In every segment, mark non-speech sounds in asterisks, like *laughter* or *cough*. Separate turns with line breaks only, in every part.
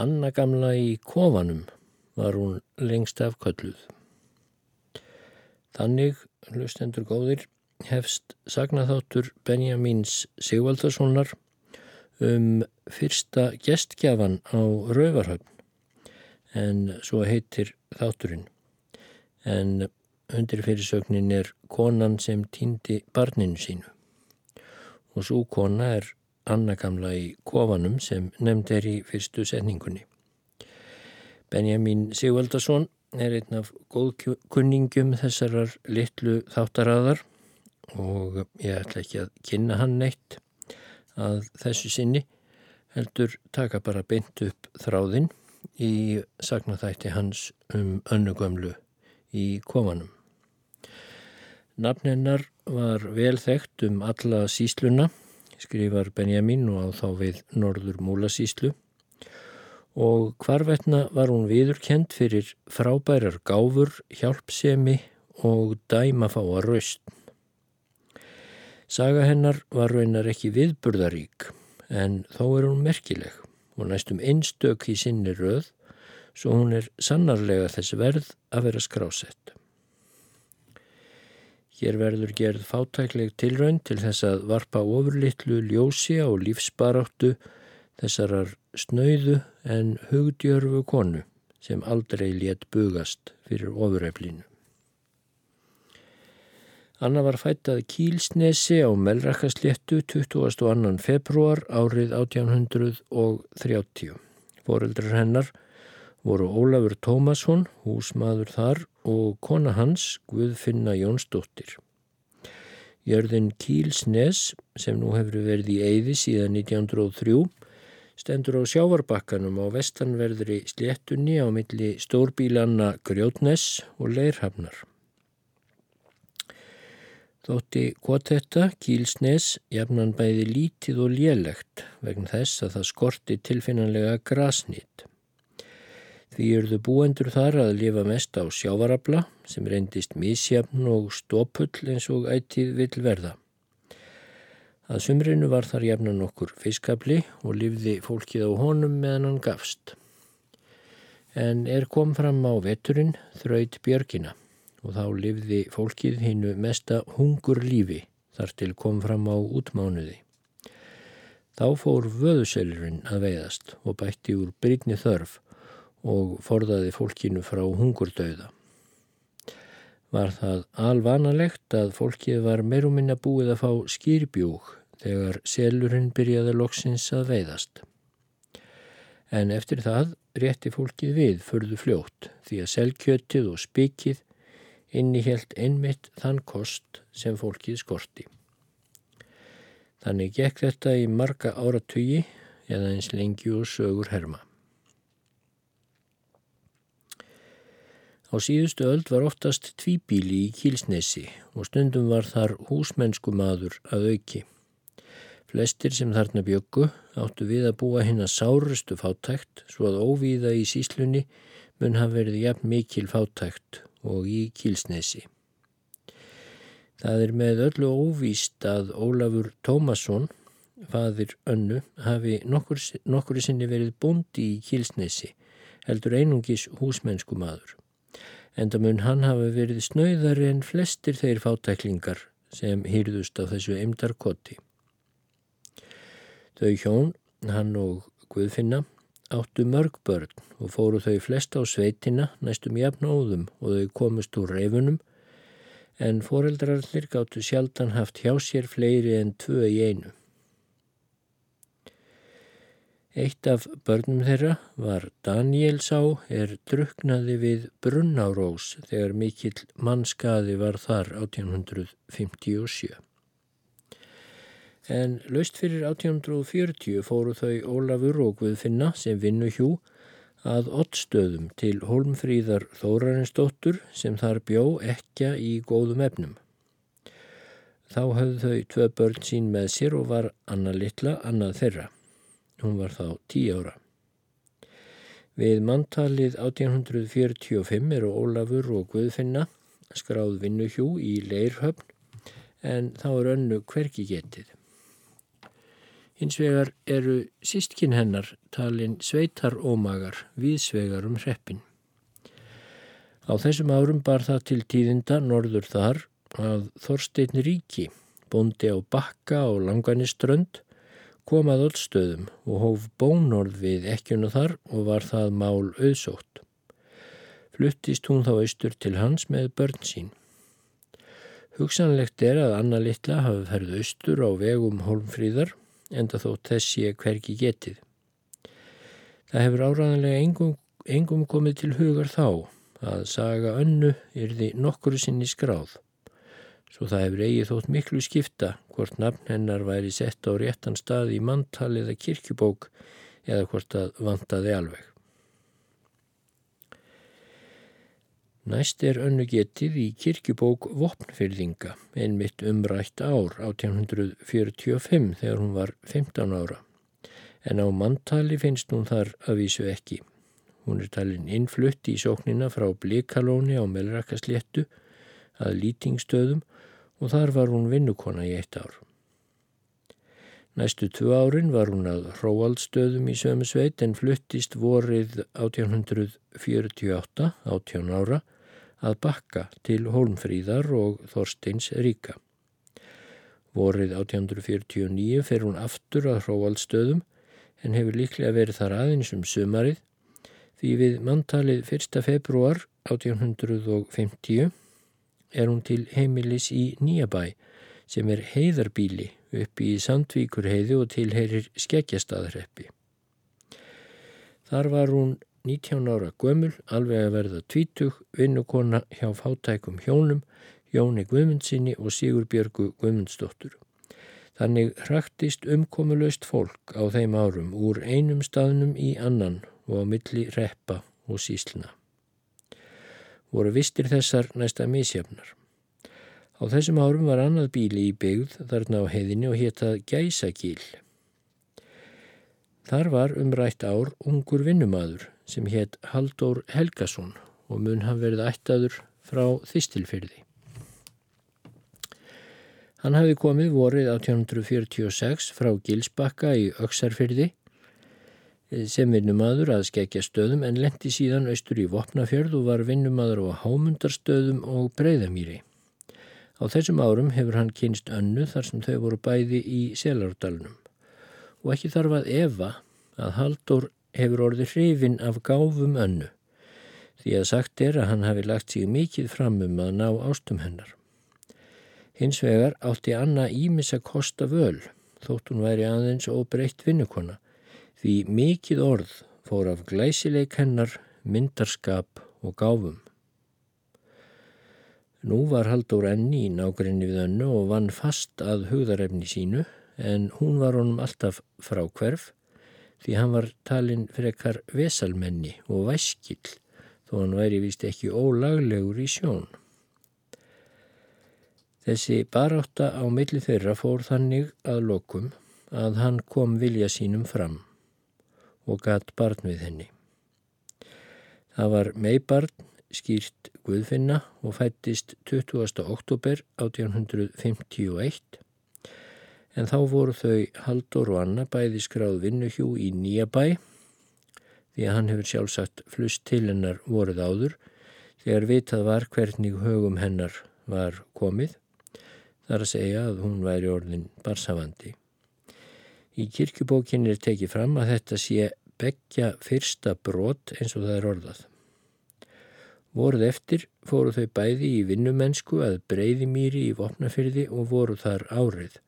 Anna gamla í kofanum var hún lengst af kölluð. Þannig, hlustendur góðir, hefst sagnaþáttur Benjamins Sigvaldarssonar um fyrsta gestgjafan á Rauvarhöfn en svo heitir þátturinn. En undir fyrirsögnin er konan sem týndi barninu sínu og svo kona er Anna gamla í kofanum sem nefnd er í fyrstu setningunni. Benjamin Sigvaldarsson er einn af góðkunningum þessarar litlu þáttaraðar og ég ætla ekki að kynna hann neitt að þessu sinni heldur taka bara beint upp þráðinn í sagnaþætti hans um önnugömlu í kofanum. Nafnennar var vel þekkt um alla sísluna, skrifar Benjamin og á þá við Norður Múlasíslu og hvarvetna var hún viðurkend fyrir frábærar gáfur, hjálpsemi og dæmafáa raust. Saga hennar var raunar ekki viðburðarík en þó er hún merkileg og næstum einstök í sinni röð svo hún er sannarlega þess verð að vera skrásett. Hér verður gerð fátækleg tilraun til þess að varpa ofurlittlu ljósi á lífsbaráttu þessarar snöyðu en hugdjörfu konu sem aldrei létt bugast fyrir ofureflinu. Anna var fættað Kílsnesi á Melrakasléttu 22. februar árið 1830. Fóreldrar hennar voru Ólafur Tómasson, húsmaður þar og kona hans Guðfinna Jónsdóttir. Jörðin Kílsnes sem nú hefur verið í Eyði síðan 1903 stendur á sjávarbakkanum á vestanverðri sléttunni á milli stórbílanna Grjótnes og Leirhafnar. Þótti kvotetta Kílsnes jafnan bæði lítið og lélegt vegna þess að það skorti tilfinnanlega grasnýtt. Því eruðu búendur þar að lifa mest á sjávarabla sem reyndist mísjafn og stópull eins og ættið vill verða. Að sumrinu var þar jafnan okkur fiskabli og livði fólkið á honum meðan hann gafst. En er kom fram á veturinn þraut björgina og þá livði fólkið hinnu mesta hungur lífi þar til kom fram á útmánuði. Þá fór vöðuselurinn að veiðast og bætti úr brítni þörf og forðaði fólkinu frá hungurdauða. Var það alvanalegt að fólkið var meiruminn að búið að fá skýrbjúk þegar selurinn byrjaði loksins að veiðast. En eftir það rétti fólkið við förðu fljótt því að selkjötið og spikið innihjelt einmitt þann kost sem fólkið skorti. Þannig gekk þetta í marga áratugi eða eins lengi og sögur herma. Á síðustu öld var oftast tvíbíli í Kílsnesi og stundum var þar húsmennsku maður að auki. Flestir sem þarna bjöggu áttu við að búa hinn að sárustu fátækt svo að óvíða í síslunni mun hafa verið jafn mikil fátækt og í Kílsnesi. Það er með öllu óvíst að Ólafur Tómasson, fadir önnu, hafi nokkur, nokkur sinni verið bondi í Kílsnesi, heldur einungis húsmennsku maður enda mun hann hafa verið snöyðari en flestir þeir fátæklingar sem hýrðust á þessu eimdarkoti. Þau hjón, hann og Guðfinna, áttu mörg börn og fóru þau flest á sveitina næstum jafnóðum og þau komist úr reifunum en foreldrarnir gáttu sjaldan haft hjá sér fleiri en tvö í einu. Eitt af börnum þeirra var Daniel sá er druknaði við Brunnárós þegar mikill mannskaði var þar 1857. En laust fyrir 1840 fóru þau Ólafur og Guðfinna sem vinnu hjú að ottstöðum til Holmfríðar Þórarinsdóttur sem þar bjó ekja í góðum efnum. Þá höfðu þau tvö börn sín með sér og var Anna Littla annað þeirra. Hún var þá tí ára. Við manntalið 1845 eru Ólafur og Guðfinna skráð vinnuhjú í Leirhöfn en þá er önnu hverki getið. Hins vegar eru sístkinn hennar talin sveitarómagar viðsvegar um hreppin. Á þessum árum bar það til tíðinda norður þar að Þorstein Ríki, bondi á bakka á langaniströnd, kom að öllstöðum og hóf bónorð við ekkjunu þar og var það mál auðsótt. Fluttist hún þá austur til hans með börn sín. Hugsanlegt er að Anna Littla hafi ferð austur á vegum Holmfríðar enda þótt þessi hverki getið. Það hefur áraðanlega engum, engum komið til hugar þá að saga önnu yrði nokkuru sinni skráð svo það hefur eigið þótt miklu skipta hvort nafn hennar væri sett á réttan stað í manntal eða kirkjubók eða hvort það vantaði alveg. Næst er önnu getið í kirkjubók Vopnfyrðinga, einmitt umrætt ár 1845 þegar hún var 15 ára. En á manntali finnst hún þar að vísu ekki. Hún er talin innflutt í sóknina frá Blikalóni á Melrakasléttu að lýtingstöðum og þar var hún vinnukona í eitt ár. Næstu tvö árin var hún að hróaldstöðum í sömu sveit en fluttist vorið 1848, 18 ára, að bakka til Holmfríðar og Þorsteins Ríka. Vorið 1849 fer hún aftur að hróaldstöðum en hefur líklega verið þar aðeins um sumarið því við manntalið 1. februar 1850 er hún til heimilis í Nýjabæ sem er heiðarbíli upp í Sandvíkurheiði og tilherir Skeggjastaðreppi. Þar var hún 19 ára gömul, alveg að verða tvítug, vinnukonna hjá fátækum hjónum, Jóni Guðmundsinni og Sigur Björgu Guðmundsdóttur. Þannig hraktist umkomulöst fólk á þeim árum úr einum staðnum í annan og á milli reppa og sísluna voru vistir þessar næsta misjafnar. Á þessum árum var annað bíli í byggð þarna á heiðinni og héttað Gæsagíl. Þar var umrætt ár ungur vinnumadur sem hétt Haldur Helgason og mun hann verið ættaður frá þistilfyrði. Hann hafi komið vorið 1846 frá Gilsbakka í Öksarfyrði sem vinnumadur að skekja stöðum en lendi síðan austur í Vopnafjörð og var vinnumadur á Hámundarstöðum og Breiðamýri. Á þessum árum hefur hann kynst önnu þar sem þau voru bæði í Selardalunum og ekki þarf að Eva að Haldur hefur orðið hrifin af gáfum önnu því að sagt er að hann hafi lagt sig mikið fram um að ná ástum hennar. Hins vegar átti Anna ímis að kosta völ þótt hún væri aðeins og breytt vinnukonna Því mikið orð fór af glæsileik hennar, myndarskap og gáfum. Nú var Haldur enni í nákrenni við önnu og vann fast að hugðarefni sínu en hún var honum alltaf frá hverf því hann var talinn frekar vesalmenni og væskill þó hann væri vist ekki ólaglegur í sjón. Þessi barátta á milli þeirra fór þannig að lokum að hann kom vilja sínum fram og gatt barn við henni. Það var meibarn skýrt Guðfinna og fættist 20. oktober 1851 en þá voru þau Haldur og Anna bæði skráð vinnuhjú í Nýjabæ því að hann hefur sjálfsagt flust til hennar voruð áður þegar vitað var hvernig högum hennar var komið þar að segja að hún væri orðin barsafandi. Í kirkjubókinni er tekið fram að þetta sé begja fyrsta brot eins og það er orðað. Voruð eftir fóru þau bæði í vinnumensku að breyði mýri í vopnafyrði og voru þar árið.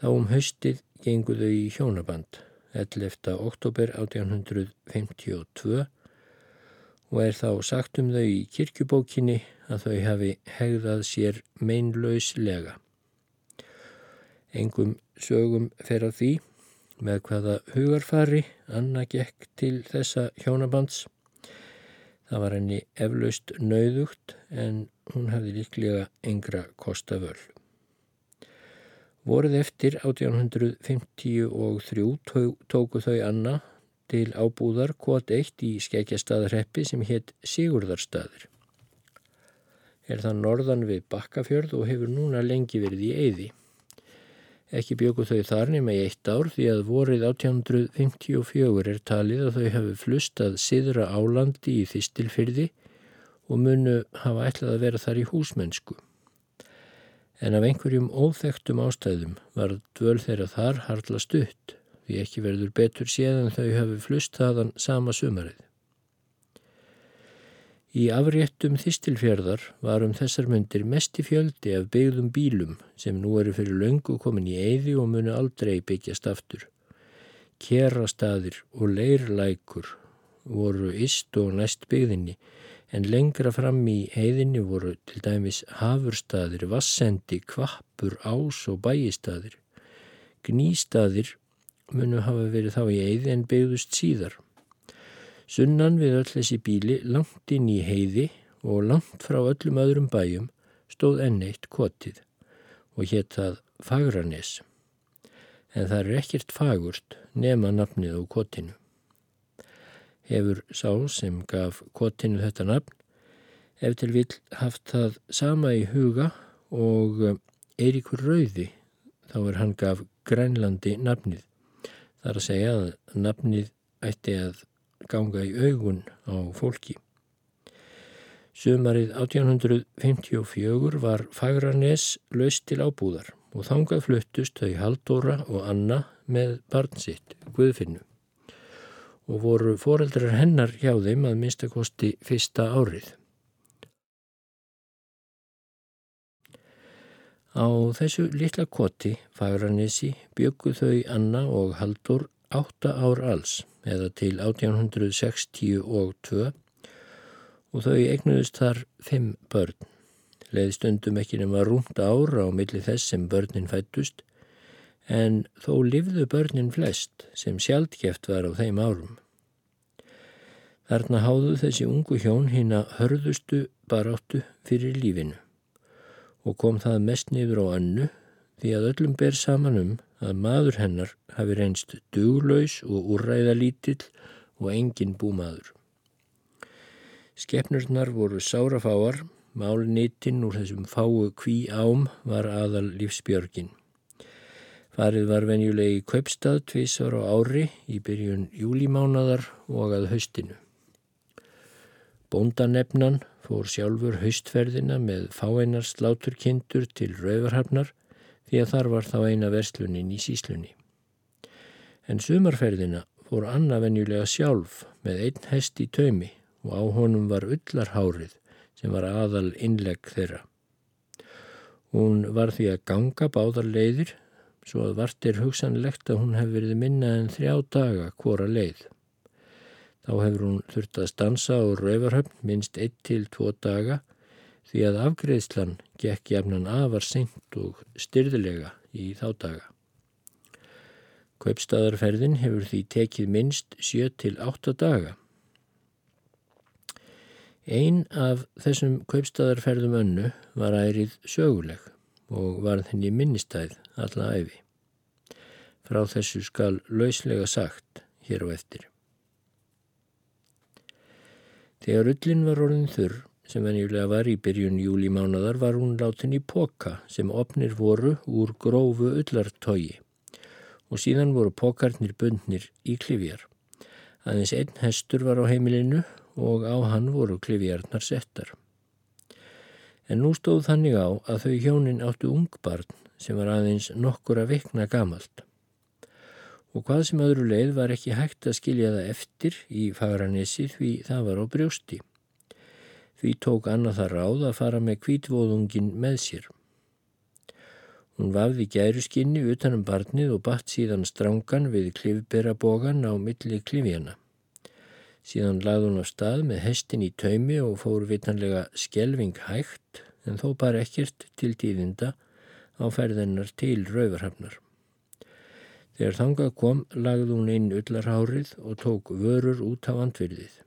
Þá um haustið genguðu í hjónaband 11. oktober 1852 og er þá sagt um þau í kirkjubókinni að þau hafi hegðað sér meinlauslega. Engum sögum fer að því með hvaða hugarfari Anna gekk til þessa hjónabands. Það var henni eflaust nauðugt en hún hafði líklega yngra kosta völ. Voruð eftir 1853 tóku þau Anna til ábúðar kvot eitt í skeikjastaðarheppi sem hétt Sigurðarstaður. Er það norðan við Bakkafjörð og hefur núna lengi verið í eyði. Ekki bjöku þau þar nema í eitt ár því að vorið 1854 er talið að þau hafi flustað siðra álandi í þistilfyrði og munu hafa ætlað að vera þar í húsmennsku. En af einhverjum óþektum ástæðum var dvöl þeirra þar harla stutt því ekki verður betur séð en þau hafi flust þaðan sama sumarið. Í afréttum þistilfjörðar var um þessar myndir mest í fjöldi af byggðum bílum sem nú eru fyrir löngu komin í eyði og munu aldrei byggjast aftur. Kjerastadir og leirlækur voru ist og næst byggðinni en lengra fram í eyðinni voru til dæmis hafurstadir, vassendi, kvappur, ás og bæistadir. Gnístadir munu hafa verið þá í eyði en byggðust síðar. Sunnan við öll þessi bíli langt inn í heiði og langt frá öllum öðrum bæjum stóð enn eitt kotið og héttað Fagranes. En það er ekkert fagurt nema nafnið á kotinu. Hefur sá sem gaf kotinu þetta nafn ef til vil haft það sama í huga og Eiríkur Rauði þá er hann gaf Grænlandi nafnið. Það er að segja að nafnið ætti að ganga í augun á fólki. Sumarið 1854 var Fagranes laust til ábúðar og þangað fluttust þau Haldóra og Anna með barnsitt, Guðfinnu og voru foreldrar hennar hjá þeim að minnstakosti fyrsta árið. Á þessu litla koti, Fagranesi, byggu þau Anna og Haldur átta ár alls eða til 1862 og þau eignuðist þar fimm börn. Leði stundum ekki nema rúmt ára á milli þess sem börnin fættust en þó livðu börnin flest sem sjálfgeft var á þeim árum. Þarna háðu þessi ungu hjón hinn að hörðustu baráttu fyrir lífinu og kom það mest niður á annu því að öllum ber saman um að maður hennar hafi reynst duglaus og úrræðalítill og engin búmaður. Skepnurnar voru sárafáar, málnitinn úr þessum fáu kví ám var aðal lífsbjörgin. Farið var venjulegi kaupstað tvísar á ári í byrjun júlimánadar og að haustinu. Bóndanefnan fór sjálfur haustferðina með fáeinar sláturkindur til rauvarhafnar því að þar var þá eina verslunin í síslunni. En sumarferðina fór Anna venjulega sjálf með einn hest í taumi og á honum var ullarhárið sem var aðal innlegg þeirra. Hún var því að ganga báðar leiðir svo að vart er hugsanlegt að hún hefði verið minna en þrjá daga hvora leið. Þá hefur hún þurft að stansa á rauvarhöfn minst 1-2 daga því að afgreðslan gekk jafnan afar seint og styrðilega í þá daga. Kaupstadarferðin hefur því tekið minst 7-8 daga. Einn af þessum kaupstadarferðum önnu var ærið söguleg og varð henni minnistæð alla æfi. Frá þessu skal lauslega sagt hér á eftir. Þegar ullin var orðin þurr sem venjulega var í byrjun júlimánadar var hún látin í poka sem opnir voru úr grófu ullartogi og síðan voru pokarnir bundnir í klifjar. Aðeins einn hestur var á heimilinu og á hann voru klifjarnar settar. En nú stóð þannig á að þau hjónin áttu ungbarn sem var aðeins nokkura vikna gamalt. Og hvað sem öðru leið var ekki hægt að skilja það eftir í fagranesi því það var á brjósti. Því tók Anna það ráð að fara með kvítvóðungin með sér. Hún vafði gæruskinni utanum barnið og batt síðan strangan við klifberabogan á milli klifjana. Síðan lagði hún á stað með hestin í taumi og fór vitanlega skelving hægt en þó bara ekkert til tíðinda á ferðennar til rauvarhafnar. Þegar þangað kom lagði hún inn ullarhárið og tók vörur út á andvirðið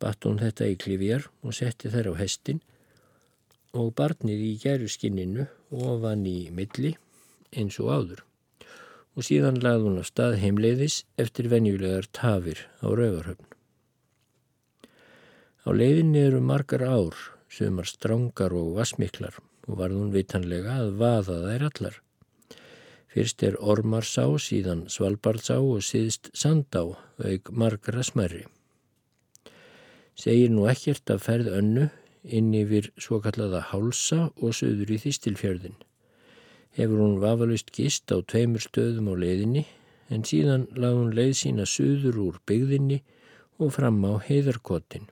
batt hún þetta í klifjar og setti þær á hestin og barnið í gæruskinninu ofan í milli eins og áður og síðan lagði hún á stað heimleiðis eftir venjulegar tafir á rauvarhöfn. Á leiðinni eru margar ár, sömar strángar og vasmiklar og varð hún vitanlega að vaða þær allar. Fyrst er Ormarsá, síðan Svalbardsá og síðst Sandá, auk margra smerri. Segir nú ekkert að ferð önnu inn yfir svo kallaða hálsa og söður í Þistilfjörðin. Hefur hún vafalust gist á tveimur stöðum á leiðinni en síðan lað hún leið sína söður úr byggðinni og fram á heiðarkotin.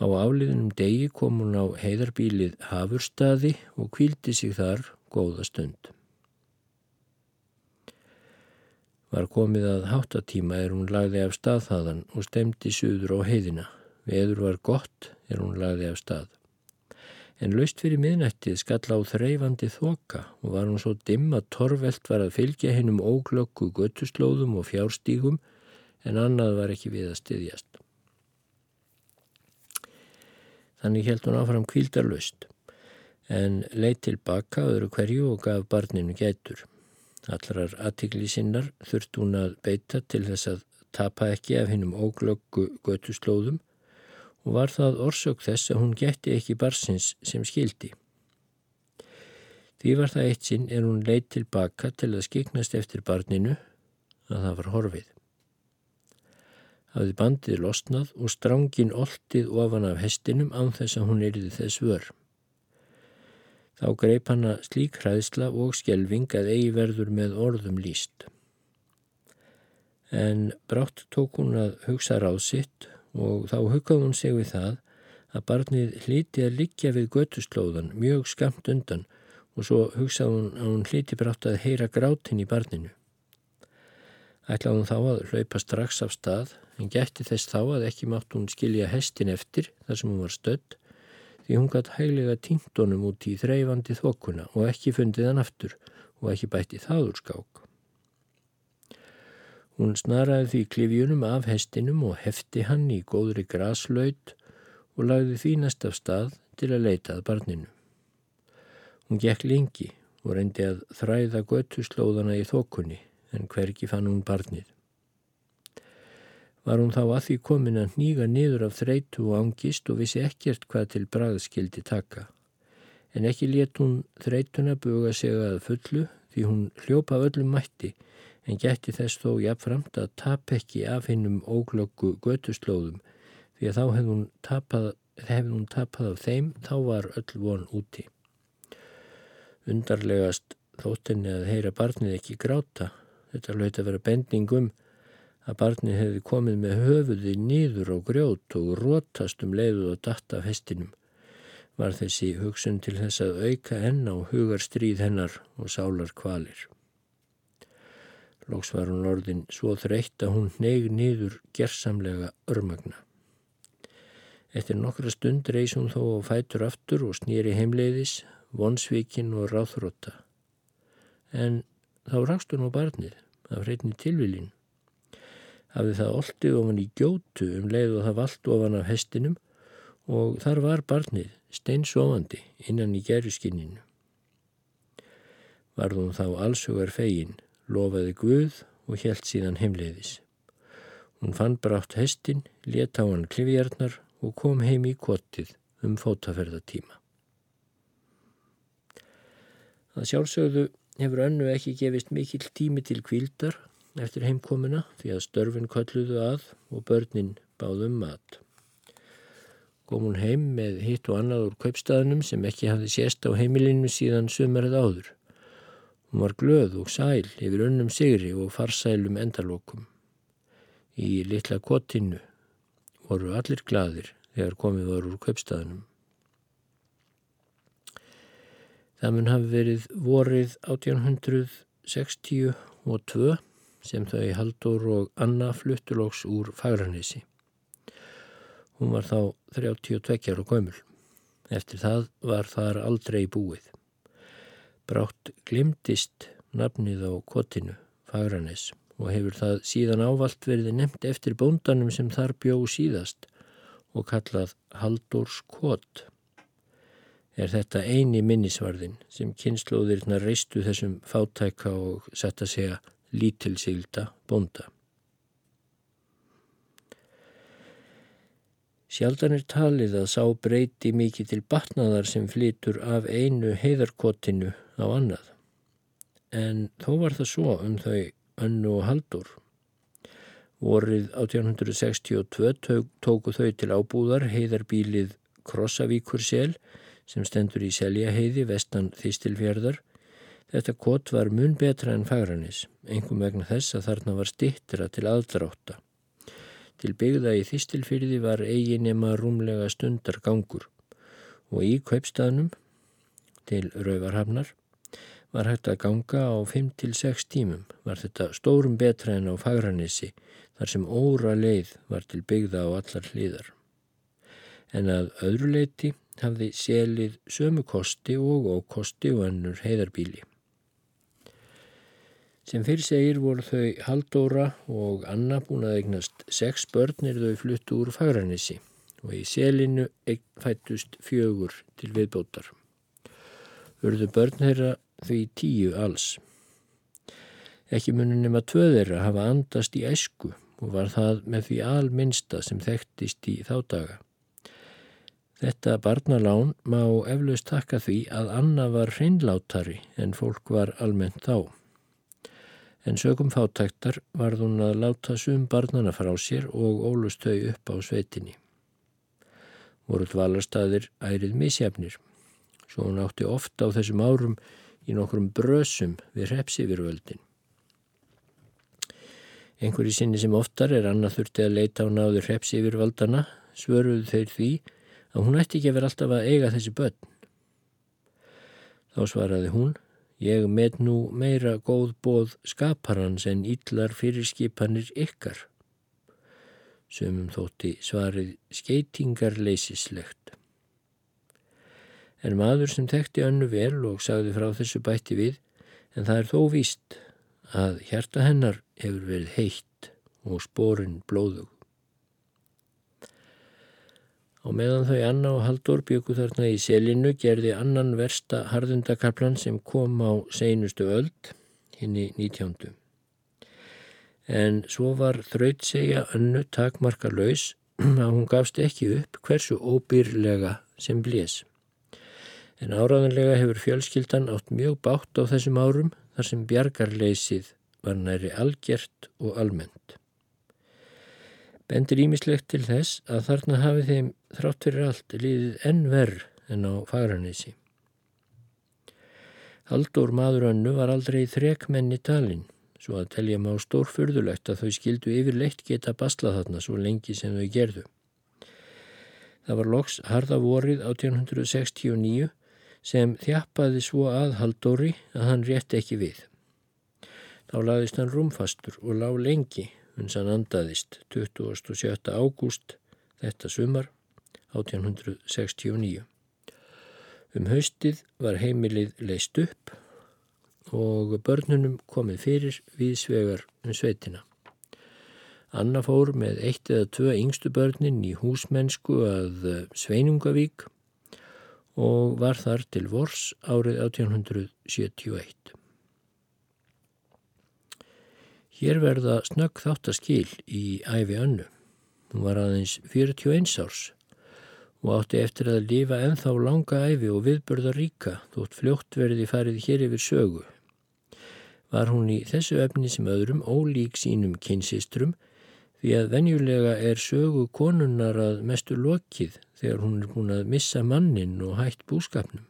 Á áliðinum degi kom hún á heiðarbílið Hafurstaði og kvíldi sig þar góða stund. Var komið að háttatíma er hún lagði af staðhaðan og stemdi suður á heiðina. Veður var gott er hún lagði af stað. En laust fyrir miðnættið skall á þreifandi þoka og var hún svo dimm að torvelt var að fylgja hennum óglöggu göttuslóðum og fjárstígum en annað var ekki við að styðjast. Þannig held hún áfram kvildarlaust en leitt tilbaka öðru hverju og gaf barninu gætur. Allrar aðtikli sinnar þurft hún að beita til þess að tapa ekki af hinnum óglöggu götuslóðum og var það orsök þess að hún gætti ekki barsins sem skildi. Því var það eitt sinn er hún leitt tilbaka til að skiknast eftir barninu að það var horfið hafði bandið losnað og strángin oltið ofan af hestinum án þess að hún erði þess vör. Þá greip hana slík hræðsla og skjelving að eigi verður með orðum líst. En brátt tók hún að hugsa ráð sitt og þá huggaði hún sig við það að barnið hlíti að liggja við götuslóðan mjög skamt undan og svo hugsaði hún að hún hlíti brátt að heyra grátin í barninu. Ætlaði hún þá að hlaupa strax af stað en gætti þess þá að ekki mátt hún skilja hestin eftir þar sem hún var stödd því hún gætt hæglega tíndunum út í þreyfandi þokkuna og ekki fundið hann aftur og ekki bætti þáður skák. Hún snaraði því klifjunum af hestinum og hefti hann í góðri graslaut og lagði því næst af stað til að leitað barninu. Hún gekk lengi og reyndi að þræða göttuslóðana í þokkunni en hverki fann hún barnið. Var hún þá að því komin að nýga niður af þreitu og ángist og vissi ekkert hvað til bragðskildi taka. En ekki let hún þreituna buga sig að fullu því hún hljópa öllum mætti en gætti þess þó jafnframt að tap ekki af hinnum óglöggu götuslóðum því að þá hefði hún hún tapað af þeim, þá var öll von úti. Undarlegast þóttinni að heyra barnið ekki gráta Þetta hlaut að vera bendingum að barnið hefði komið með höfuði nýður á grjót og rótast um leiðu og datta af hestinum. Var þessi hugsun til þess að auka enn á hugarstríð hennar og sálar kvalir. Lóks var hún orðin svo þreytt að hún neyg nýður gersamlega örmagna. Eftir nokkra stund reys hún þó og fætur aftur og snýri heimleiðis, vonsvíkin og ráþrótta. En þá rakst hún á barnið af hreitni tilvilin. Hafði það oltið ofan í gjótu um leið og það vald ofan af hestinum og þar var barnið steinsofandi innan í gerðuskinninu. Varðum þá allsugar fegin, lofaði Guð og helt síðan heimleiðis. Hún fann brátt hestin, let á hann klifjarnar og kom heim í kottið um fótaferðatíma. Það sjálfsögðu hefur önnu ekki gefist mikill tími til kvildar eftir heimkomuna því að störfin kölluðu að og börnin báðum mat. Kom hún heim með hitt og annað úr kaupstaðnum sem ekki hafði sést á heimilinu síðan sömerið áður. Hún var glöð og sæl yfir önnum sigri og farsælum endalokum. Í litla kottinu voru allir gladir þegar komið voru úr kaupstaðnum. Það mun hafi verið vorið 1862 sem þau Haldur og Anna fluttuloks úr Fagranissi. Hún var þá 32 ára gömul. Eftir það var þar aldrei búið. Brátt glimtist nafnið á kotinu, Fagranis, og hefur það síðan ávalt verið nefnt eftir bóndanum sem þar bjó síðast og kallað Haldurs kot er þetta eini minnisvarðin sem kynnslóðirna reistu þessum fátæka og sett að segja lítilsigilda bonda. Sjaldan er talið að sá breyti mikið til batnaðar sem flytur af einu heiðarkotinu á annað. en þó var það svo um þau önnu og haldur. Vorið 1862 tóku þau til ábúðar heiðarbílið Krossavíkur sel sem stendur í Seljaheiði vestan Þistilfjörðar. Þetta kott var mun betra en Fagranis, engum vegna þess að þarna var stittra til aðdráta. Til byggða í Þistilfjörði var eiginema rúmlega stundar gangur og í kaupstaðnum til Rauvarhafnar var hægt að ganga á 5-6 tímum. Var þetta stórum betra en á Fagranissi þar sem óra leið var til byggða á allar hlýðar. En að öðru leiti hafði selið sömu kosti og ókosti og annur heiðarbíli. Sem fyrir segir voru þau Haldóra og Anna búin að eignast sex börn er þau fluttu úr Fagranissi og í selinu fættust fjögur til viðbótar. Urðu börn þeirra því tíu alls. Ekki munum nema tvö þeirra hafa andast í esku og var það með því alminsta sem þekktist í þá daga. Þetta barnalán má eflaust taka því að Anna var hreinlátari en fólk var almennt þá. En sögum fátæktar varð hún að láta sum barnana frá sér og ólust þau upp á sveitinni. Voru dvalarstaðir ærið misjafnir, svo hún átti ofta á þessum árum í nokkrum brösum við repsifirvöldin. Einhverji sinni sem oftar er annað þurfti að leita á náður repsifirvaldana svöruðu þeir því að hún ætti ekki að vera alltaf að eiga þessi börn. Þá svaraði hún, ég með nú meira góð bóð skaparans en yllar fyrirskipanir ykkar. Sumum þótti svarið skeitingarleysislegt. En maður sem þekkti önnu vel og sagði frá þessu bætti við, en það er þó víst að hjarta hennar hefur verið heitt og spórin blóðug. Og meðan þau Anna og Haldur byggu þarna í selinu gerði annan versta harðundakaplan sem kom á seinustu öld, hinn í 19. En svo var þrautsegja önnu takmarka laus *clears throat* að hún gafst ekki upp hversu óbyrlega sem blés. En áraðanlega hefur fjölskyldan átt mjög bátt á þessum árum þar sem bjargarleysið var næri algjert og almennt bendir ímislegt til þess að þarna hafi þeim þrátt fyrir allt liðið enn verð en á fagranissi. Haldur maður önnu var aldrei þrekmenni talinn, svo að telja má stórfurðulegt að þau skildu yfirleitt geta basla þarna svo lengi sem þau gerðu. Það var loks harða vorið 1869 sem þjappaði svo að Haldóri að hann rétt ekki við. Þá laðist hann rúmfastur og lág lengi uns hann andaðist 27. ágúst þetta sumar 1869. Um haustið var heimilið leist upp og börnunum komið fyrir viðsvegar um sveitina. Anna fór með eitt eða tvö yngstu börnin í húsmennsku að Sveinungavík og var þar til vors árið 1871. Hér verða snögg þáttaskil í æfi önnu. Hún var aðeins 41 árs og átti eftir að lifa enþá langa æfi og viðbörða ríka þótt fljótt verði farið hér yfir sögu. Var hún í þessu efni sem öðrum ólík sínum kynsistrum því að venjulega er sögu konunnar að mestu lokið þegar hún er búin að missa mannin og hætt búskapnum.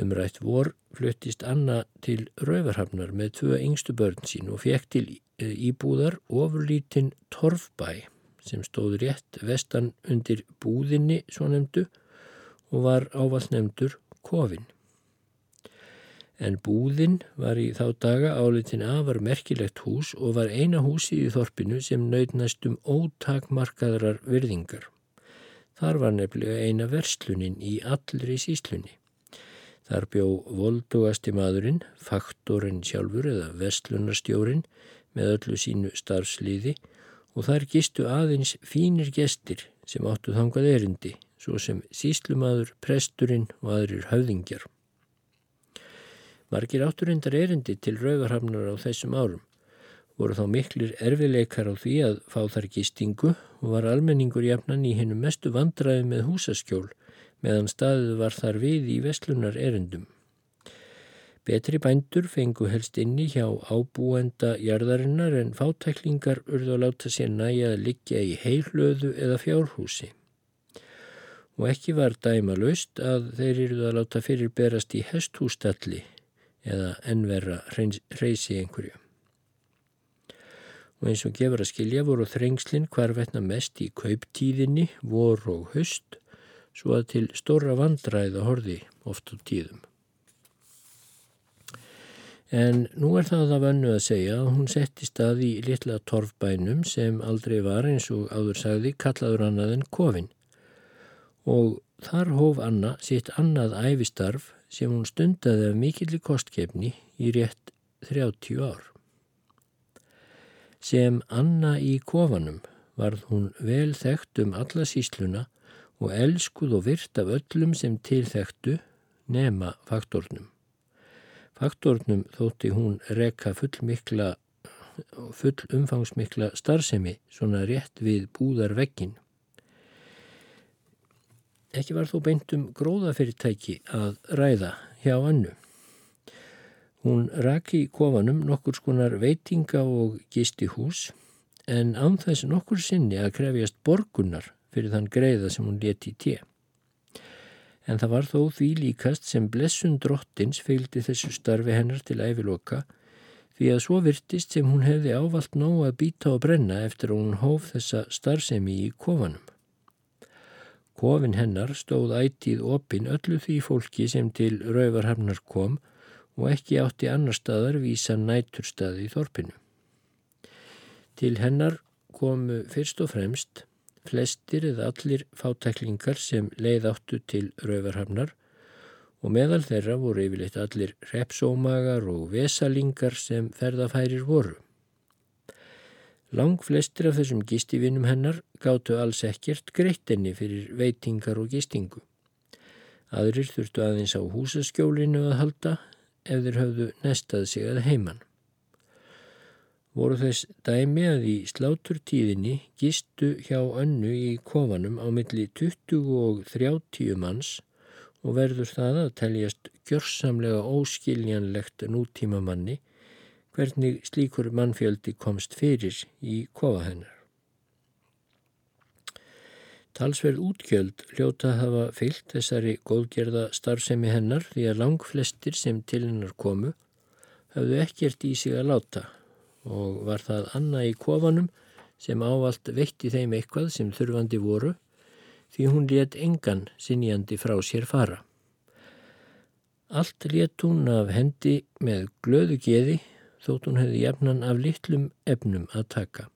Umrætt vor fluttist Anna til Rauvarhafnar með tvö yngstu börn sín og fekk til e, íbúðar ofurlítinn Torfbæ sem stóð rétt vestan undir búðinni svo nefndu og var ávall nefndur Kofin. En búðin var í þá daga álitin afar merkilegt hús og var eina húsi í þorpinu sem nöytnast um ótakmarkaðrar virðingar. Þar var nefnilega eina verslunin í allri síslunni. Þar bjó voldugasti maðurinn, faktorinn sjálfur eða vestlunarstjórin með öllu sínu starfsliði og þar gistu aðeins fínir gestir sem áttu þangað erindi, svo sem síslumadur, presturinn og aðrir höfðingjar. Margir átturindar erindi til rauvarhafnar á þessum árum voru þá miklir erfileikar á því að fá þar gistingu og var almenningur jafnan í hennu mestu vandraði með húsaskjól meðan staðið var þar við í vestlunar erendum. Betri bændur fengu helst inni hjá ábúenda jarðarinnar en fátæklingar urðu að láta sér næja að liggja í heilöðu eða fjárhúsi. Og ekki var dæma laust að þeir eruðu að láta fyrir berast í hesthústalli eða ennverra reysi einhverju. Og eins og gefur að skilja voru þrengslinn hvarvetna mest í kauptíðinni, vor og höst, svo að til stóra vandræða horði oft á tíðum. En nú er það af önnu að segja að hún setti stað í litla torfbænum sem aldrei var eins og áður sagði kallaður annað en kofin. Og þar hóf Anna sitt annað æfistarf sem hún stundaði af mikilli kostkefni í rétt 30 ár. Sem Anna í kofanum varð hún vel þekkt um alla sísluna og elskuð og virt af öllum sem tilþektu nema faktornum. Faktornum þótti hún rekka full mikla full umfangsmikla starfsemi svona rétt við búðarvekkin. Ekki var þó beintum gróðafyrirtæki að ræða hjá annu. Hún raki í kofanum nokkur skonar veitinga og gisti hús en ánþess nokkur sinni að krefjast borgunar fyrir þann greiða sem hún leti í tje en það var þó því líkast sem blessun drottins fylgdi þessu starfi hennar til æviloka því að svo virtist sem hún hefði ávalt nóg að býta og brenna eftir að hún hóf þessa starfsemi í kofanum. Kofin hennar stóð ætið opin öllu því fólki sem til rauvarhamnar kom og ekki átti annar staðar vísa næturstaði í þorpinu. Til hennar komu fyrst og fremst flestir eða allir fátæklingar sem leið áttu til rauvarhamnar og meðal þeirra voru yfirleitt allir repsómagar og vesalingar sem ferðafærir voru. Lang flestir af þessum gistivinnum hennar gáttu alls ekkert greittinni fyrir veitingar og gistingu. Aðrir þurftu aðeins á húsaskjólinu að halda ef þeir höfðu nestað sig að heimann voru þess dæmi að í sláturtíðinni gistu hjá önnu í kofanum á milli 20 og 30 manns og verður það að teljast gjörsamlega óskiljanlegt nútíma manni hvernig slíkur mannfjöldi komst fyrir í kofa hennar. Talsverð útgjöld hljóta hafa fyllt þessari góðgerða starfsemi hennar því að lang flestir sem til hennar komu hafðu ekkert í sig að láta og var það Anna í kofanum sem ávalt veitti þeim eitthvað sem þurfandi voru því hún let engan sinjandi frá sér fara. Allt let hún af hendi með glöðu geði þótt hún hefði jafnan af litlum efnum að taka.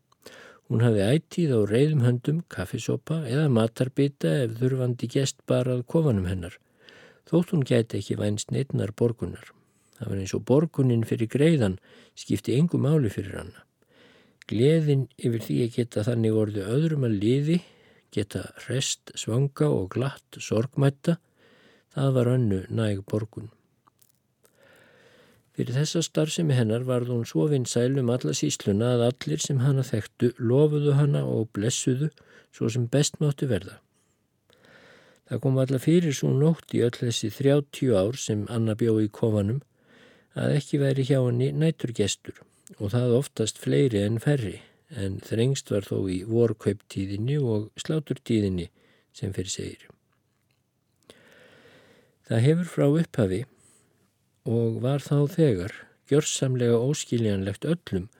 Hún hafði ætið á reyðum höndum, kaffisopa eða matarbita ef þurfandi gest barað kofanum hennar, þótt hún gæti ekki vænst neitnar borgunar. Það var eins og borgunin fyrir greiðan skipti engu máli fyrir hana. Gleðin yfir því að geta þannig orðu öðrum að liði, geta rest, svanga og glatt sorgmætta, það var önnu næg borgun. Fyrir þessa starfsemi hennar varð hún svo vinsælum alla sísluna að allir sem hana þekktu lofuðu hana og blessuðu svo sem best máttu verða. Það kom alla fyrir svo nótt í öll þessi 30 ár sem Anna bjó í kofanum að ekki væri hjá henni næturgestur og það oftast fleiri en ferri en þrengst var þó í vorkauptíðinni og sláturtíðinni sem fyrir segir. Það hefur frá upphafi og var þá þegar gjörsamlega óskiljanlegt öllum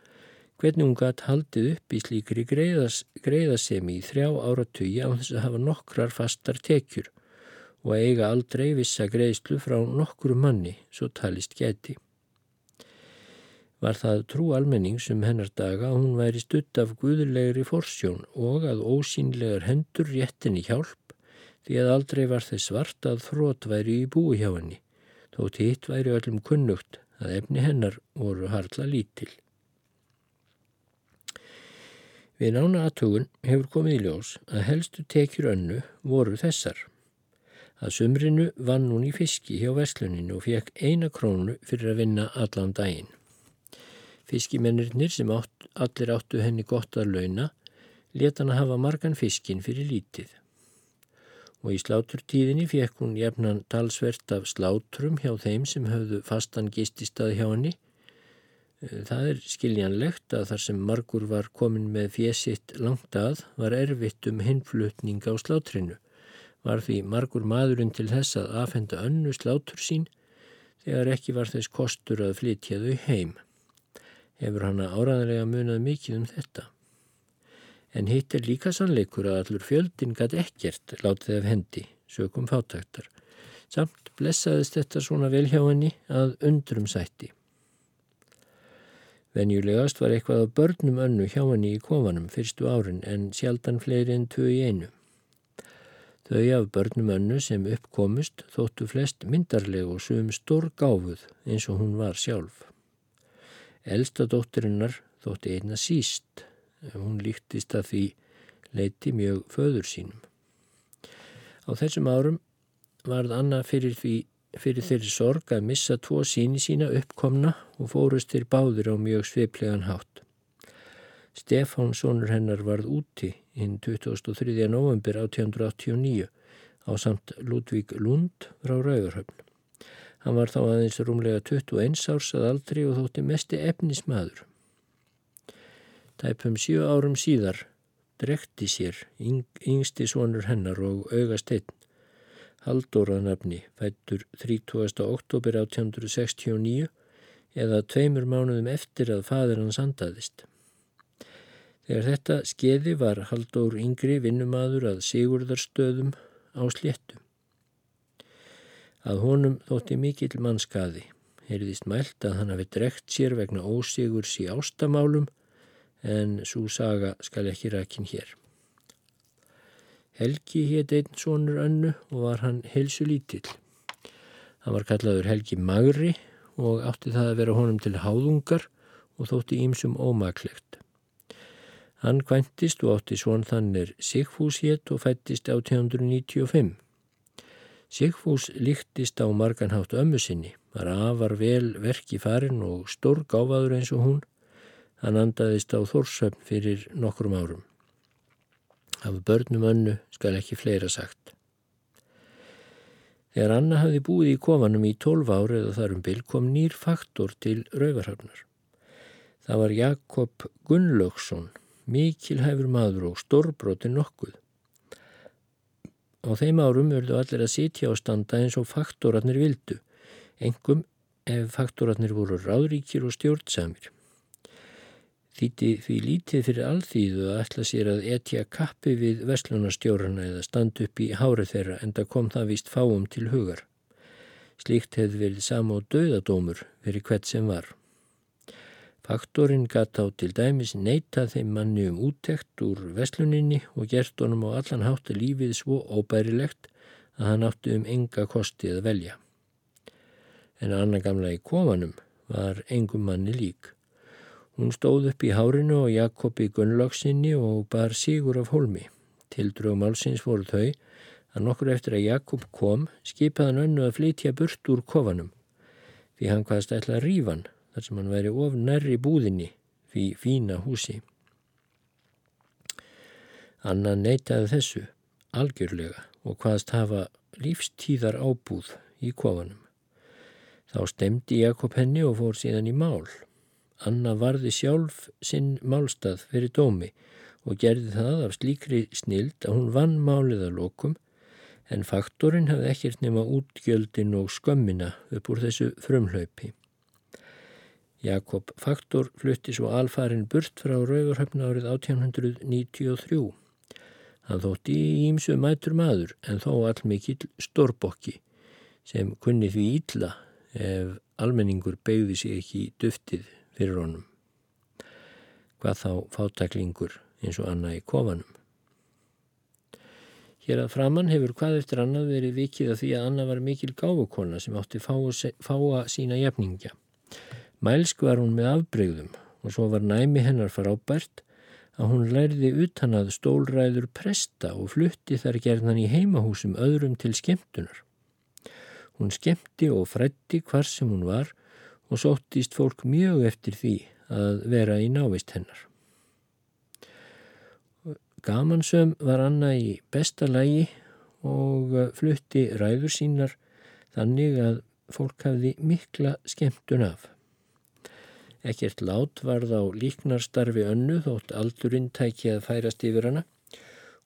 hvernig hún gætt haldið upp í slíkri greiðas, greiðasemi í þrjá áratugja á þess að hafa nokkrar fastar tekjur og eiga aldrei vissa greiðslu frá nokkru manni svo talist geti var það trú almennings um hennar daga að hún væri stutt af guðulegri forsjón og að ósýnlegar hendur réttinni hjálp því að aldrei var þess svart að þrótt væri í búi hjá henni, þótt hitt væri öllum kunnugt að efni hennar voru harla lítil. Við nána aðtugun hefur komið í ljós að helstu tekjur önnu voru þessar. Að sumrinu vann hún í fiski hjá vestluninu og fekk eina krónu fyrir að vinna allan daginn. Fiskimennirnir sem átt, allir áttu henni gott að launa leta hann að hafa margan fiskin fyrir lítið. og í sláturtíðinni fekk hún jefnan talsvert af slátrum hjá þeim sem höfðu fastan gististað hjá henni. Eh, það er skiljanlegt að þar sem margur var komin með fjesitt langt að var erfitt um hinflutning á slátrinu. Var því margur maðurinn til þess að afhenda önnu slátur sín þegar ekki var þess kostur að flytja þau heim. Hefur hana áraðanlega munað mikið um þetta en hitt er líka sannleikur að allur fjöldin gætt ekkert látið af hendi, sökum fátaktar. Samt blessaðist þetta svona vel hjá henni að undrum sætti. Venjulegast var eitthvað af börnum önnu hjá henni í kofanum fyrstu árin en sjaldan fleiri en tvö í einu. Þau af börnum önnu sem uppkomist þóttu flest myndarleg og sum stór gáfuð eins og hún var sjálf. Elsta dóttirinnar þótti einna síst hún líktist að því leiti mjög föður sínum. Á þessum árum varð Anna fyrir, því, fyrir þeirri sorg að missa tvo síni sína uppkomna og fórust þeir báður á mjög sveiplegan hátt. Stefán Sónur hennar varð úti hinn 23. november 1889 á samt Ludvík Lund frá Rauðurhöfn. Hann var þá aðeins rúmlega 21 árs að aldri og þótti mesti efnismadur. Tæpum sjö árum síðar drekti sér yng, yngsti sonur hennar og augast einn. Haldóra nafni fættur 30. oktober 1869 eða tveimur mánuðum eftir að fadir hans andaðist. Þegar þetta skeði var Haldór yngri vinnumadur að Sigurðarstöðum á sléttu. Að honum þótti mikill mannskaði, heyrðist mælt að hann hafi drekt sér vegna ósigurs í ástamálum en svo saga skal ekki rækin hér. Helgi hétt einn sonur önnu og var hann helsu lítill. Hann var kallaður Helgi Magri og átti það að vera honum til háðungar og þótti ímsum ómaklegt. Hann kvæntist og átti svon þannir Sigfús hétt og fættist á 1995. Sigfús líktist á marganhátt ömmu sinni, var afar vel verki farin og stór gáfaður eins og hún Hann andaðist á Þórsöfn fyrir nokkrum árum. Af börnum önnu skal ekki fleira sagt. Þegar Anna hafði búið í kofanum í tólf ári eða þarum bil kom nýr faktor til Rauvarhafnar. Það var Jakob Gunnlaugsson, mikilhæfur maður og stórbrotin nokkuð. Á þeim árum verðu allir að sitja á standa eins og faktorarnir vildu, engum ef faktorarnir voru ráðríkir og stjórnsamir. Þýtti því lítið fyrir alþýðu að ætla sér að etja kappi við vestlunarstjórnana eða standu upp í hárið þeirra en það kom það vist fáum til hugar. Slíkt hefði verið sam og döðadómur fyrir hvert sem var. Faktorinn gatt á til dæmis neyta þeim manni um úttekt úr vestluninni og gert honum á allan háttu lífið svo óbærilegt að hann átti um enga kosti að velja. En annan gamla í kofanum var engum manni lík. Hún stóð upp í hárinu og Jakobi Gunnlaugsinni og bar sígur af holmi. Til drögum allsins voru þau að nokkur eftir að Jakob kom skipaði hann önnu að flytja burt úr kofanum því hann hvaðst ætla að rífan þar sem hann væri of nærri búðinni fyrir fína húsi. Anna neytaði þessu algjörlega og hvaðst hafa lífstíðar ábúð í kofanum. Þá stemdi Jakob henni og fór síðan í mál. Anna varði sjálf sinn málstað fyrir dómi og gerði það af slíkri snild að hún vann málið að lokum en faktorinn hafði ekkert nema útgjöldin og skömmina upp úr þessu frumhlaupi. Jakob Faktor flutti svo alfarin burt frá Rauðurhöfn árið 1893. Hann þótti í ímsu mætur maður en þó allmikill stórbokki sem kunni því ítla ef almenningur beigði sig ekki duftið fyrir honum. Hvað þá fátaklingur eins og annað í kofanum. Hér að framann hefur hvað eftir annað verið vikið að því að Anna var mikil gáfukona sem átti fáa, fáa sína jefningja. Mælsk var hún með afbreyðum og svo var næmi hennar frábært að hún lærði utan að stólræður presta og flutti þar gerðan í heimahúsum öðrum til skemmtunar. Hún skemmti og frætti hvar sem hún var og sóttist fólk mjög eftir því að vera í návist hennar. Gamansöm var Anna í besta lægi
og flutti ræður sínar þannig að fólk hafði mikla skemmtun af. Ekkert lát varð á líknarstarfi önnu þótt aldurinn tæki að færast yfir hana.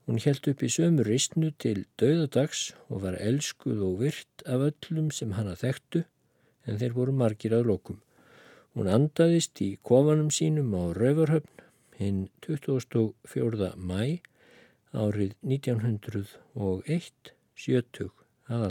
Hún held upp í sömu ristnu til dauðadags og var elskuð og virt af öllum sem hana þekktu en þeir voru margir að lokum. Hún andaðist í kofanum sínum á Rauvarhöfn hinn 24. mæ árið 1901, 70 að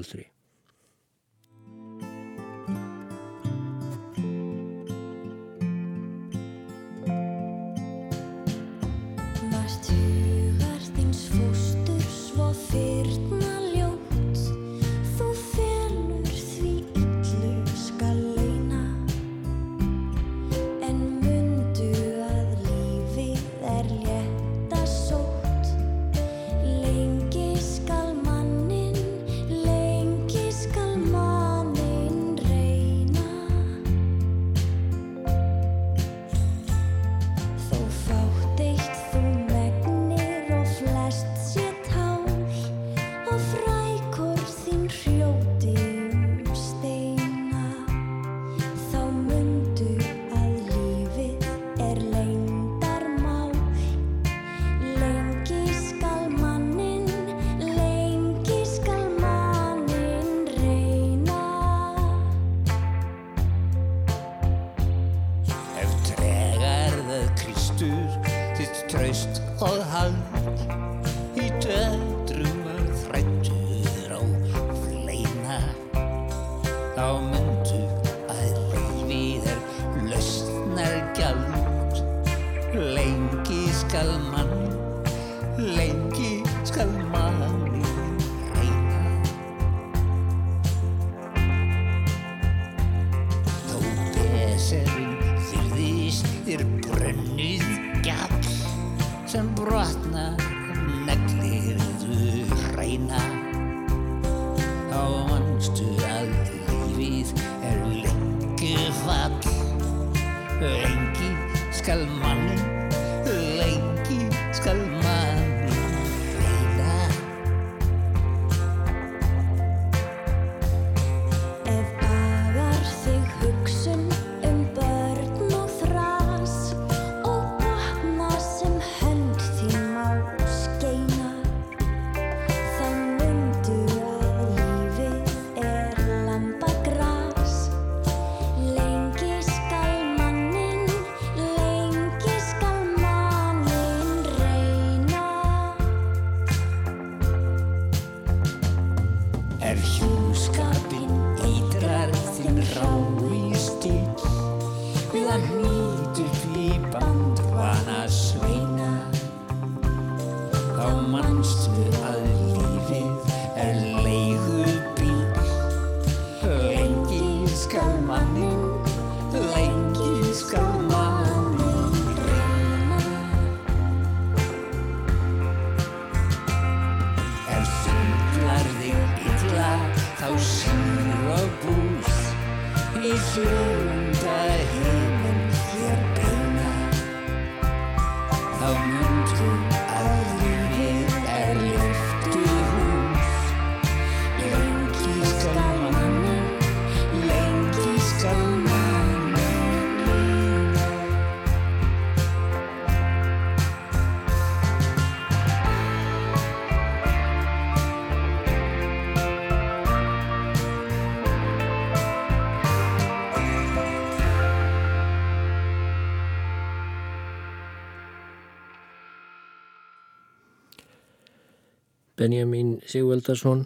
Benjamin Sigvaldarsson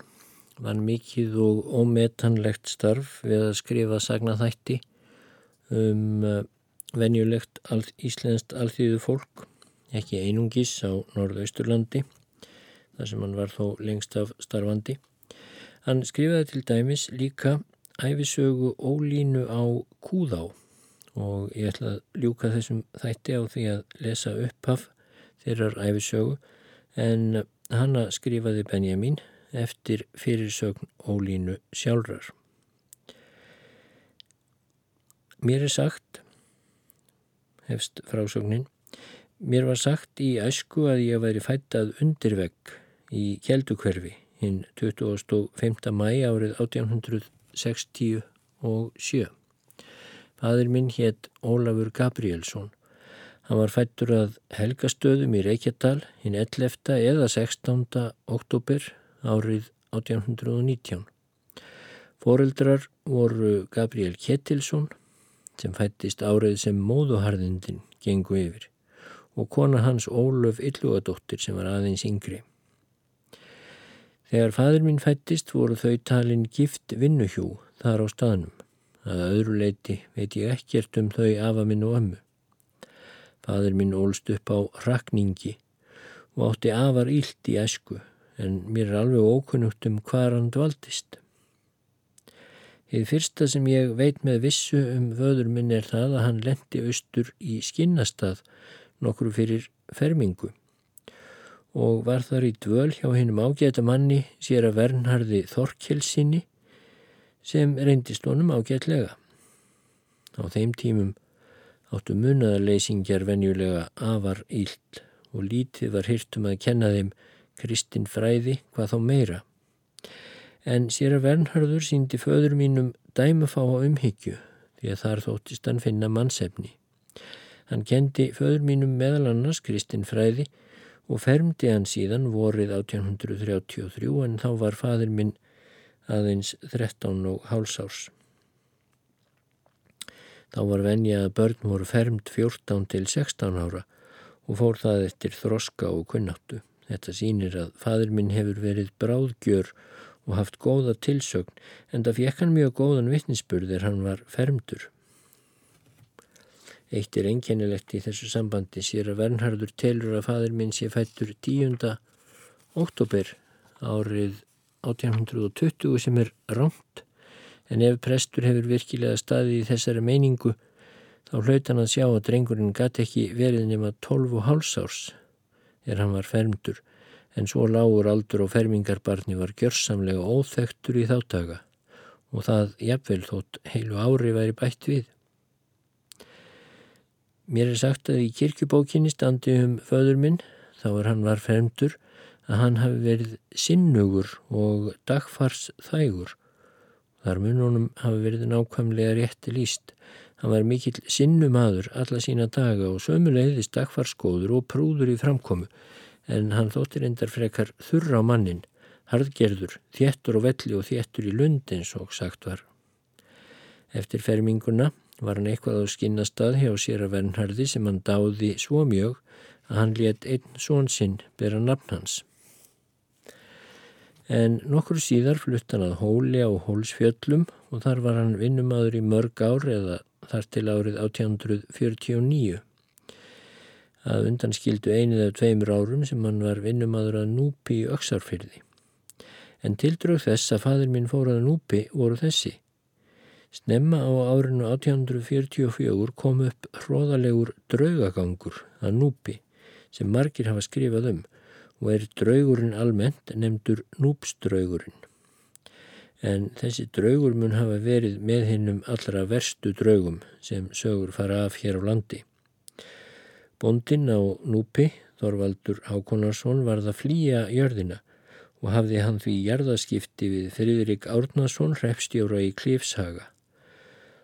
vann mikið og ómetanlegt starf við að skrifa sagnaþætti um uh, venjulegt all, íslenskt alþýðu fólk, ekki einungis á Norðausturlandi, þar sem hann var þó lengst af starfandi. Hann skrifaði til dæmis líka æfisögu ólínu á Kúðá og ég ætla að ljúka þessum þætti á því að lesa upphaf þeirrar æfisögu en Hanna skrifaði Benjamin eftir fyrirsögn Ólínu sjálfrar. Mér er sagt, hefst frásögnin, mér var sagt í æsku að ég væri fættað undirvegg í kjeldukverfi
hinn 25. mæ árið 1867. Fadur minn hétt Ólafur Gabrielsson. Hann var fættur að helgastöðum í Reykjadal hinn 11. eða 16. oktober árið 1819. Fóreldrar voru Gabriel Kettilsson sem fættist árið sem móðuharðindin gengu yfir og kona hans Ólöf Illugadóttir sem var aðeins yngri. Þegar fadur minn fættist voru þau talin gift vinnuhjú þar á staðnum. Að öðru leiti veit ég ekkert um þau afa minn og ömmu. Fadur minn ólst upp á rakningi og átti afar ílt í esku en mér er alveg ókunnugt um hvað hann dvaldist. Þið fyrsta sem ég veit með vissu um vöður minn er það að hann lendi austur í skinnastað nokkru fyrir fermingu og var þar í dvöl hjá hennum ágæta manni sér að vernharði Þorkelsinni sem reyndist honum ágætlega. Á þeim tímum áttu munaðarleysingjar venjulega afar íld og lítið var hirtum að kenna þeim Kristinn fræði hvað þá meira en sér að Vernharður síndi föður mínum dæmafá á umhyggju því að þar þóttist hann finna mannsefni. Hann kendi föður mínum meðal annars Kristinn Fræði og fermdi hann síðan vorið 1833 en þá var fadur minn aðeins 13 og hálsárs. Þá var venja að börn voru fermt 14 til 16 ára og fór það eftir þroska og kunnáttu. Þetta sínir að fadur minn hefur verið bráðgjör og haft góða tilsögn en það fekk hann mjög góðan vittnisspurð er hann var fermdur. Eitt er einkennilegt í þessu sambandi sér að Vernhardur telur að fadur minn sé fættur 10. oktober árið 1820 sem er ránt en ef prestur hefur virkilega staðið í þessari meiningu þá hlaut hann að sjá að drengurinn gæti ekki verið nema 12 og hálsárs er hann var fermdur en svo lágur aldur og fermingarbarni var gjörsamlega óþektur í þáttaga og það jafnvel þótt heilu ári væri bætt við. Mér er sagt að í kirkjubókinni standi um föður minn, þá er hann var fermdur, að hann hafi verið sinnugur og dagfars þægur. Þar mununum hafi verið nákvæmlega rétti líst. Hann var mikill sinnumadur alla sína daga og sömuleiðist dagfarskóður og prúður í framkomu en hann þóttir endar frekar þurra á mannin, hardgerður, þéttur og velli og þéttur í lund eins og sagt var. Eftir ferminguna var hann eitthvað á skinnastað hjá sér að vernharði sem hann dáði svo mjög að hann let einn són sinn bera nafn hans. En nokkur síðar flutt hann að hóli á hólsfjöllum og þar var hann vinnumadur í mörg ár eða þar til árið 1849 að undanskildu einið af tveimur árum sem hann var vinnumadur að núpi í öksarfyrði. En tildrög þess að fadur minn fór að núpi voru þessi. Snemma á árinu 1844 kom upp hróðalegur draugagangur að núpi sem margir hafa skrifað um og er draugurinn almennt nefndur núpsdraugurinn. En þessi draugur mun hafa verið með hinnum allra verstu draugum sem sögur fara af hér á landi. Bondin á núpi, Þorvaldur Hákonarsson, varð að flýja jörðina og hafði hann því jarðaskipti við Friðrik Árnason, hrefstjóra í Klífshaga.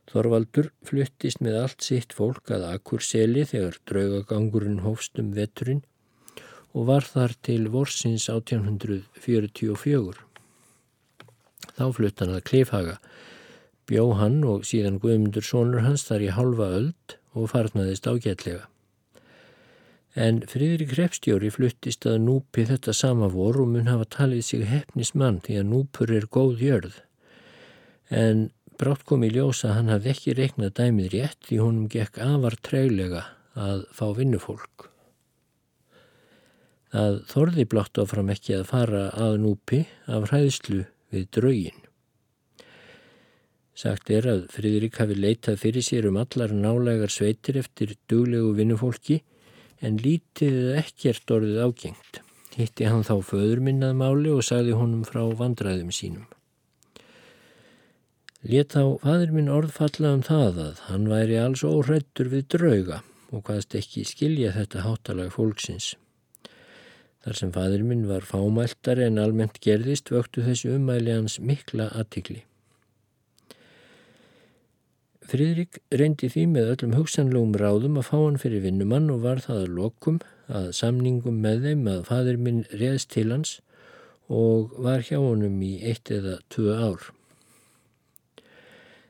Þorvaldur fluttist með allt sitt fólk að Akurseli þegar draugagangurinn hófstum veturinn og var þar til vorsins 1844. Þá flutt hann að Klífhaga, bjó hann og síðan Guðmundur sonur hans þar í halva öld og farnaðist ágætlega. En Fríðrik Repstjóri fluttist að núpi þetta sama vor og mun hafa talið sig hefnismann því að núpur er góð jörð. En brátt kom í ljósa hann hafði ekki reiknað dæmið rétt því honum gekk afar treglega að fá vinnufólk. Það þorði blátt áfram ekki að fara að núpi af hræðslu við draugin. Sagt er að Fríðrik hafi leitað fyrir sér um allar nálegar sveitir eftir duglegu vinnufólki en lítið ekkert orðið ágengt. Hitti hann þá föður minnað máli og sagði honum frá vandræðum sínum. Let þá fadur minn orðfalla um það að hann væri alls óhrættur við drauga og hvaðst ekki skilja þetta hátalag fólksins. Þar sem fadir minn var fámæltari en almennt gerðist vöktu þessi umæli hans mikla aðtikli. Fridrik reyndi því með öllum hugsanlegum ráðum að fá hann fyrir vinnumann og var það að lokum að samningum með þeim að fadir minn reðst til hans og var hjá honum í eitt eða tvö ár.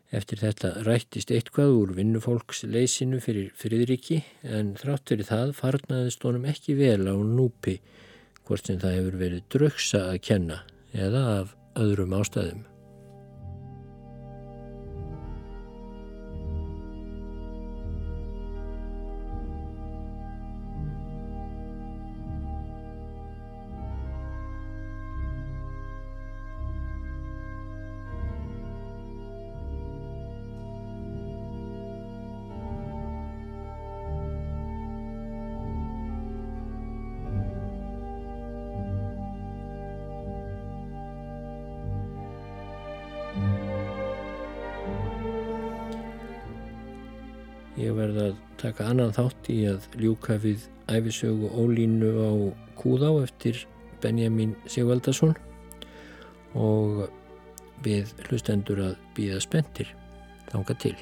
Eftir þetta rættist eitthvað úr vinnufólks leysinu fyrir Fridriki en þrátt fyrir það farnaðist honum ekki vel á núpi hvort sem það hefur verið draugsa að kenna eða af öðrum ástæðum. Taka annan þátt í að ljúka við æfisögu ólínu á Kúðá eftir Benjamin Sigvaldarsson og við hlustendur að býða spendir. Þánga til.